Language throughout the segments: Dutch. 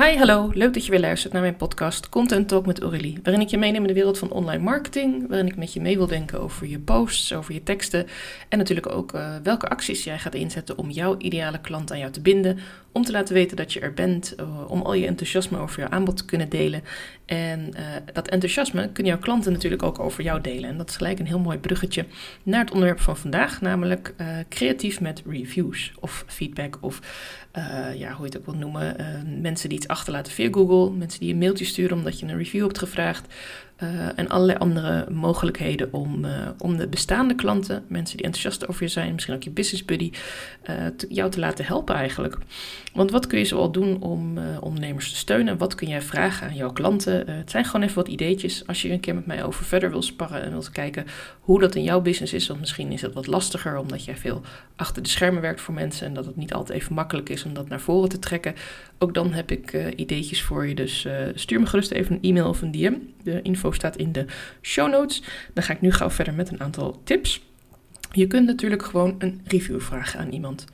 Hi, hallo. Leuk dat je weer luistert naar mijn podcast Content Talk met Aurélie, waarin ik je meeneem in de wereld van online marketing, waarin ik met je mee wil denken over je posts, over je teksten en natuurlijk ook uh, welke acties jij gaat inzetten om jouw ideale klant aan jou te binden, om te laten weten dat je er bent, uh, om al je enthousiasme over jouw aanbod te kunnen delen. En uh, dat enthousiasme kunnen jouw klanten natuurlijk ook over jou delen. En dat is gelijk een heel mooi bruggetje naar het onderwerp van vandaag, namelijk creatief met reviews of feedback of ja, hoe je het ook wil noemen, mensen die iets achterlaten via Google, mensen die een mailtje sturen omdat je een review hebt gevraagd. Uh, en allerlei andere mogelijkheden om, uh, om de bestaande klanten, mensen die enthousiast over je zijn, misschien ook je business buddy, te, jou te laten helpen eigenlijk. Want wat kun je zoal doen om ondernemers te steunen? Wat kun jij vragen aan jouw klanten? het zijn gewoon even wat ideetjes. Als je een keer met mij over verder wil sparren en wilt kijken hoe dat in jouw business is, want misschien is het wat lastiger omdat jij veel achter de schermen werkt voor mensen en dat het niet altijd even makkelijk is om dat naar voren te trekken. Ook dan heb ik ideetjes voor je. Dus stuur me gerust even een e-mail of een DM. De info staat in de show notes. Dan ga ik nu gauw verder met een aantal tips. Je kunt natuurlijk gewoon een review vragen aan iemand.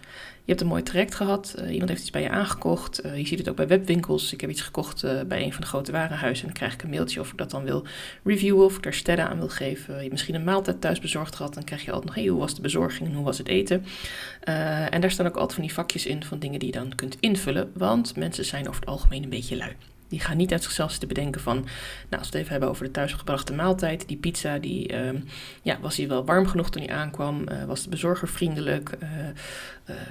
Je hebt een mooi traject gehad, uh, iemand heeft iets bij je aangekocht. Uh, je ziet het ook bij webwinkels. Ik heb iets gekocht uh, bij een van de grote warenhuizen en dan krijg ik een mailtje of ik dat dan wil reviewen of ik daar sterren aan wil geven. Je hebt misschien een maaltijd thuis bezorgd gehad, dan krijg je altijd nog, hey, hoe was de bezorging en hoe was het eten? en daar staan ook altijd van die vakjes in van dingen die je dan kunt invullen, want mensen zijn over het algemeen een beetje lui. Die gaan niet uit zichzelf zitten bedenken van, nou als we het even hebben over de thuisgebrachte maaltijd, die pizza, die, uh, ja, was hij wel warm genoeg toen hij aankwam? Uh, was de bezorger vriendelijk? Uh,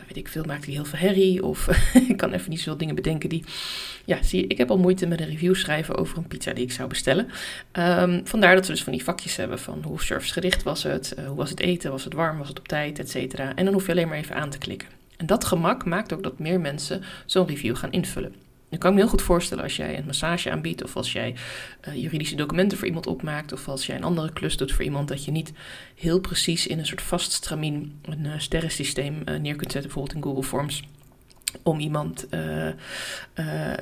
weet ik veel, maakte hij heel veel herrie? Of ik kan even niet zoveel dingen bedenken die, ja, zie je, ik heb al moeite met een review schrijven over een pizza die ik zou bestellen. Um, vandaar dat we dus van die vakjes hebben van hoe servicegericht was het, hoe was het eten, was het warm, was het op tijd, et cetera. En dan hoef je alleen maar even aan te klikken. En dat gemak maakt ook dat meer mensen zo'n review gaan invullen. Nu kan ik me heel goed voorstellen als jij een massage aanbiedt of als jij uh, juridische documenten voor iemand opmaakt of als jij een andere klus doet voor iemand, dat je niet heel precies in een soort vast stramien een uh, sterrensysteem uh, neer kunt zetten, bijvoorbeeld in Google Forms om iemand uh, uh,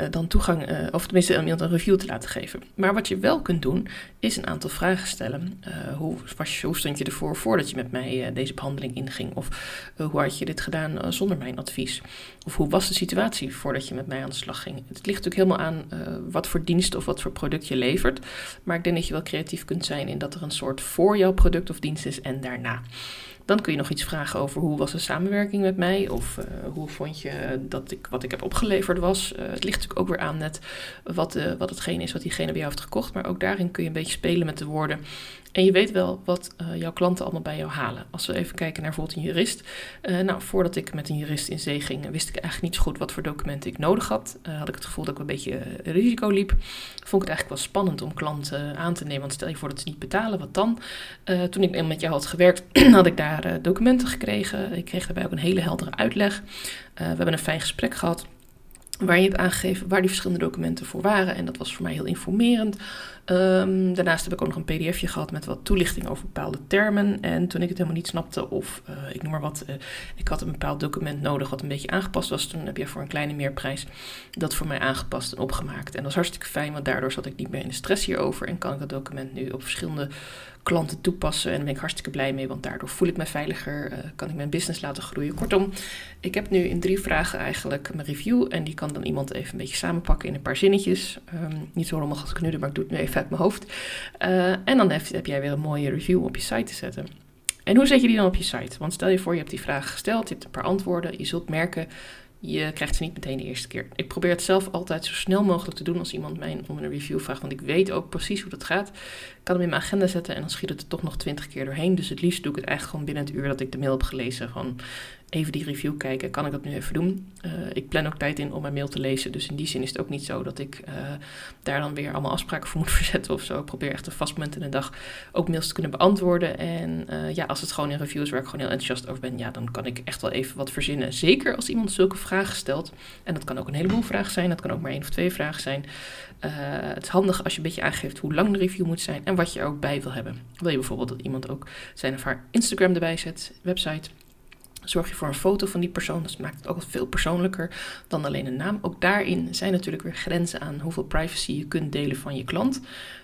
dan toegang, uh, of tenminste om iemand een review te laten geven. Maar wat je wel kunt doen, is een aantal vragen stellen. hoe, was je, hoe stond je ervoor voordat je met mij deze behandeling inging? Of hoe had je dit gedaan zonder mijn advies? Of hoe was de situatie voordat je met mij aan de slag ging? Het ligt natuurlijk helemaal aan wat voor dienst of wat voor product je levert. Maar ik denk dat je wel creatief kunt zijn in dat er een soort voor jouw product of dienst is en daarna. Dan kun je nog iets vragen over hoe was de samenwerking met mij of uh, hoe vond je dat ik wat ik heb opgeleverd was. Uh, het ligt natuurlijk ook weer aan net wat, uh, wat hetgeen is wat diegene bij jou heeft gekocht. Maar ook daarin kun je een beetje spelen met de woorden. En je weet wel wat uh, jouw klanten allemaal bij jou halen. Als we even kijken naar bijvoorbeeld een jurist. Uh, nou, voordat ik met een jurist in zee ging, wist ik eigenlijk niet zo goed wat voor documenten ik nodig had. Uh, had ik het gevoel dat ik een beetje risico liep. Vond ik het eigenlijk wel spannend om klanten aan te nemen. Want stel je voor dat ze niet betalen, wat dan? toen ik met jou had gewerkt, had ik daar documenten gekregen. Ik kreeg daarbij ook een hele heldere uitleg. we hebben een fijn gesprek gehad waar je hebt aangegeven waar die verschillende documenten voor waren. En dat was voor mij heel informerend. Um, daarnaast heb ik ook nog een pdfje gehad met wat toelichting over bepaalde termen. En toen ik het helemaal niet snapte of uh, ik noem maar wat, uh, ik had een bepaald document nodig wat een beetje aangepast was. Toen heb je voor een kleine meerprijs dat voor mij aangepast en opgemaakt. En dat was hartstikke fijn, want daardoor zat ik niet meer in de stress hierover. En kan ik dat document nu op verschillende klanten toepassen. En daar ben ik hartstikke blij mee, want daardoor voel ik me veiliger, uh, kan ik mijn business laten groeien. Kortom, ik heb nu in drie vragen eigenlijk mijn review. En die kan dan iemand even een beetje samenpakken in een paar zinnetjes. Um, niet zo rommelig als ik nu maar ik doe het nu even uit mijn hoofd. Uh, en dan heb, heb jij weer een mooie review op je site te zetten. En hoe zet je die dan op je site? Want stel je voor, je hebt die vraag gesteld, je hebt een paar antwoorden. Je zult merken, je krijgt ze niet meteen de eerste keer. Ik probeer het zelf altijd zo snel mogelijk te doen als iemand mij om een review vraagt. Want ik weet ook precies hoe dat gaat. Ik kan hem in mijn agenda zetten en dan schiet het er toch nog twintig keer doorheen. Dus het liefst doe ik het eigenlijk gewoon binnen het uur dat ik de mail heb gelezen. Gewoon even die review kijken. Kan ik dat nu even doen? Uh, ik plan ook tijd in om mijn mail te lezen. Dus in die zin is het ook niet zo dat ik uh, daar dan weer allemaal afspraken voor moet verzetten of zo. Ik probeer echt een vast moment in de dag ook mails te kunnen beantwoorden. En uh, ja, als het gewoon in reviews waar ik gewoon heel enthousiast over ben, ja, dan kan ik echt wel even wat verzinnen. Zeker als iemand zulke vragen stelt. En dat kan ook een heleboel vragen zijn. Dat kan ook maar één of twee vragen zijn. het is handig als je een beetje aangeeft hoe lang de review moet zijn en wat je er ook bij wil hebben. Wil je bijvoorbeeld dat iemand ook zijn of haar Instagram erbij zet, website Zorg je voor een foto van die persoon. Dat maakt het ook veel persoonlijker dan alleen een naam. Ook daarin zijn natuurlijk weer grenzen aan hoeveel privacy je kunt delen van je klant.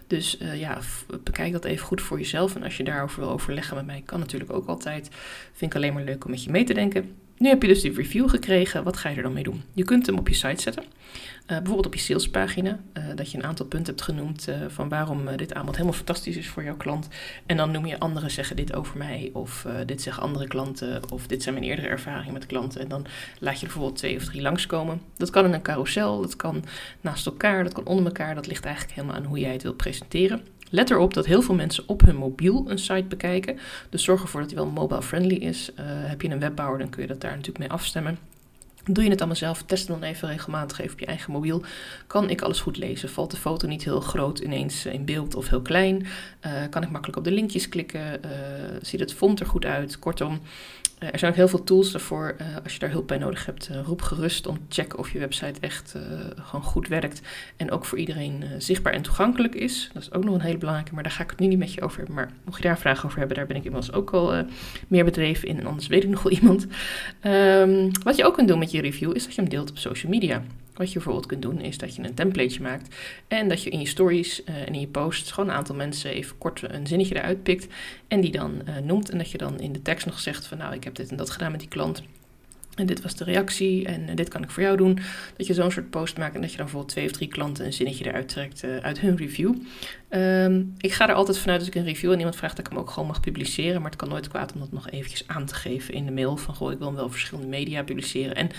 Dus uh, ja, bekijk dat even goed voor jezelf. En als je daarover wil overleggen met mij, kan natuurlijk ook altijd. Vind ik alleen maar leuk om met je mee te denken. Nu heb je dus die review gekregen. Wat ga je er dan mee doen? Je kunt hem op je site zetten. Uh, bijvoorbeeld op je salespagina, uh, dat je een aantal punten hebt genoemd uh, van waarom dit aanbod helemaal fantastisch is voor jouw klant. En dan noem je anderen zeggen dit over mij, of dit zeggen andere klanten, of dit zijn mijn eerdere ervaringen met klanten. En dan laat je er bijvoorbeeld twee of drie langskomen. Dat kan in een carousel, dat kan naast elkaar, dat kan onder elkaar. Dat ligt eigenlijk helemaal aan hoe jij het wilt presenteren. Let erop dat heel veel mensen op hun mobiel een site bekijken. Dus zorg ervoor dat die wel mobile friendly is. heb je een webbouwer, dan kun je dat daar natuurlijk mee afstemmen. Doe je het allemaal zelf, test dan even regelmatig even op je eigen mobiel. Kan ik alles goed lezen? Valt de foto niet heel groot ineens in beeld of heel klein? Uh, kan ik makkelijk op de linkjes klikken? Uh, ziet het font er goed uit? Kortom, uh, er zijn ook heel veel tools daarvoor. als je daar hulp bij nodig hebt, roep gerust om te checken of je website echt gewoon goed werkt. En ook voor iedereen zichtbaar en toegankelijk is. Dat is ook nog een hele belangrijke, maar daar ga ik het nu niet met je over hebben. Maar mocht je daar vragen over hebben, daar ben ik inmiddels ook al meer bedreven in. En anders weet ik nog wel iemand. Um, wat je ook kunt doen met je review is dat je hem deelt op social media. Wat je bijvoorbeeld kunt doen is dat je een templateje maakt en dat je in je stories uh, en in je posts gewoon een aantal mensen even kort een zinnetje eruit pikt en die dan uh, noemt en dat je dan in de tekst nog zegt van nou ik heb dit en dat gedaan met die klant. En dit was de reactie en uh, dit kan ik voor jou doen. Dat je zo'n soort post maakt en dat je dan bijvoorbeeld twee of drie klanten een zinnetje eruit trekt uit hun review. Um, ik ga er altijd vanuit als ik een review en iemand vraagt dat ik hem ook gewoon mag publiceren. Maar het kan nooit kwaad om dat nog eventjes aan te geven in de mail. Van goh, ik wil hem wel verschillende media publiceren. En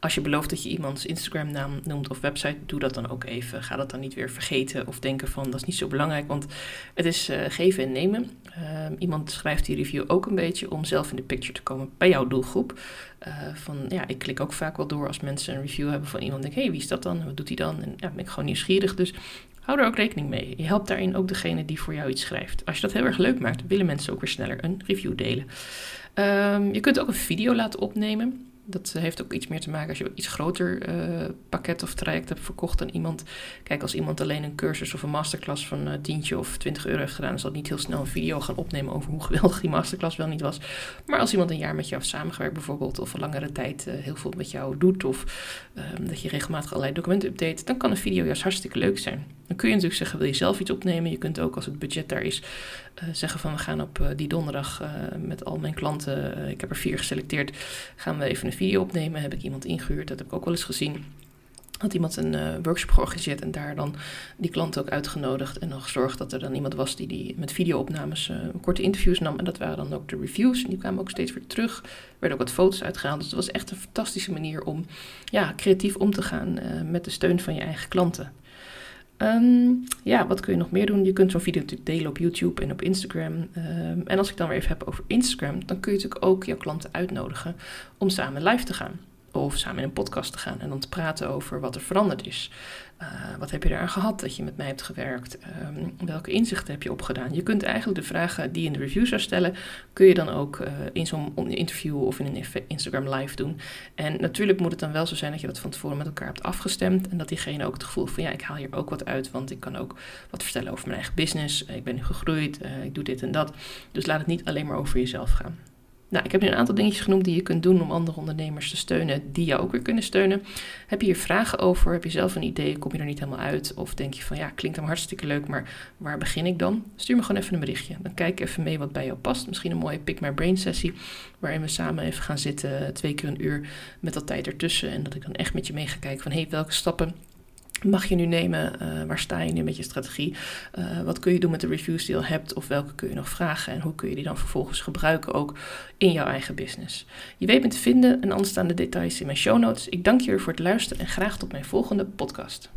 als je belooft dat je iemands Instagram naam noemt of website, doe dat dan ook even. Ga dat dan niet weer vergeten of denken van dat is niet zo belangrijk. Want het is uh, geven en nemen. Um, iemand schrijft die review ook een beetje om zelf in de picture te komen bij jouw doelgroep. Uh, van ja, ik klik ook vaak wel door als mensen een review hebben van iemand. Denk, hé, hey, wie is dat dan? Wat doet hij dan? En ja, ben ik gewoon nieuwsgierig. Dus hou er ook rekening mee. Je helpt daarin ook degene die voor jou iets schrijft. Als je dat heel erg leuk maakt, willen mensen ook weer sneller een review delen. Um, je kunt ook een video laten opnemen. Dat heeft ook iets meer te maken als je iets groter uh, pakket of traject hebt verkocht aan iemand. Kijk, als iemand alleen een cursus of een masterclass van uh, tientje of 20 euro heeft gedaan, dan zal niet heel snel een video gaan opnemen over hoe geweldig die masterclass wel niet was. Maar als iemand een jaar met jou heeft samengewerkt bijvoorbeeld, of een langere tijd uh, heel veel met jou doet, of um, dat je regelmatig allerlei documenten update, dan kan een video juist hartstikke leuk zijn. Dan kun je natuurlijk zeggen, wil je zelf iets opnemen? Je kunt ook als het budget daar is zeggen van we gaan op die donderdag met al mijn klanten, ik heb er vier geselecteerd, gaan we even een video opnemen. Heb ik iemand ingehuurd, dat heb ik ook wel eens gezien. Had iemand een workshop georganiseerd en daar dan die klanten ook uitgenodigd. En dan gezorgd dat er dan iemand was die, die met videoopnames korte interviews nam. En dat waren dan ook de reviews. En die kwamen ook steeds weer terug. Er werden ook wat foto's uitgehaald. Dus het was echt een fantastische manier om ja, creatief om te gaan met de steun van je eigen klanten. Um, ja, wat kun je nog meer doen? Je kunt zo'n video natuurlijk delen op YouTube en op Instagram. Um, en als ik dan weer even heb over Instagram, dan kun je natuurlijk ook jouw klanten uitnodigen om samen live te gaan. Of samen in een podcast te gaan en dan te praten over wat er veranderd is. Uh, wat heb je eraan gehad dat je met mij hebt gewerkt? Um, welke inzichten heb je opgedaan? Je kunt eigenlijk de vragen die je in de review zou stellen, kun je dan ook uh, in zo'n interview of in een Instagram live doen. En natuurlijk moet het dan wel zo zijn dat je dat van tevoren met elkaar hebt afgestemd. En dat diegene ook het gevoel van ja, ik haal hier ook wat uit, want ik kan ook wat vertellen over mijn eigen business. Ik ben nu gegroeid, uh, ik doe dit en dat. Dus laat het niet alleen maar over jezelf gaan. Nou, ik heb nu een aantal dingetjes genoemd die je kunt doen om andere ondernemers te steunen, die jou ook weer kunnen steunen. Heb je hier vragen over? Heb je zelf een idee? Kom je er niet helemaal uit? Of denk je van ja, klinkt hem hartstikke leuk, maar waar begin ik dan? Stuur me gewoon even een berichtje. Dan kijk even mee wat bij jou past. Misschien een mooie Pick My Brain sessie, waarin we samen even gaan zitten, twee keer een uur met dat tijd ertussen. En dat ik dan echt met je mee ga kijken van hé, hey, welke stappen mag je nu nemen? Uh, waar sta je nu met je strategie? Uh, wat kun je doen met de reviews die je al hebt? Of welke kun je nog vragen? En hoe kun je die dan vervolgens gebruiken ook in jouw eigen business? Je weet me te vinden en anders staan de details in mijn show notes. Ik dank je voor het luisteren en graag tot mijn volgende podcast.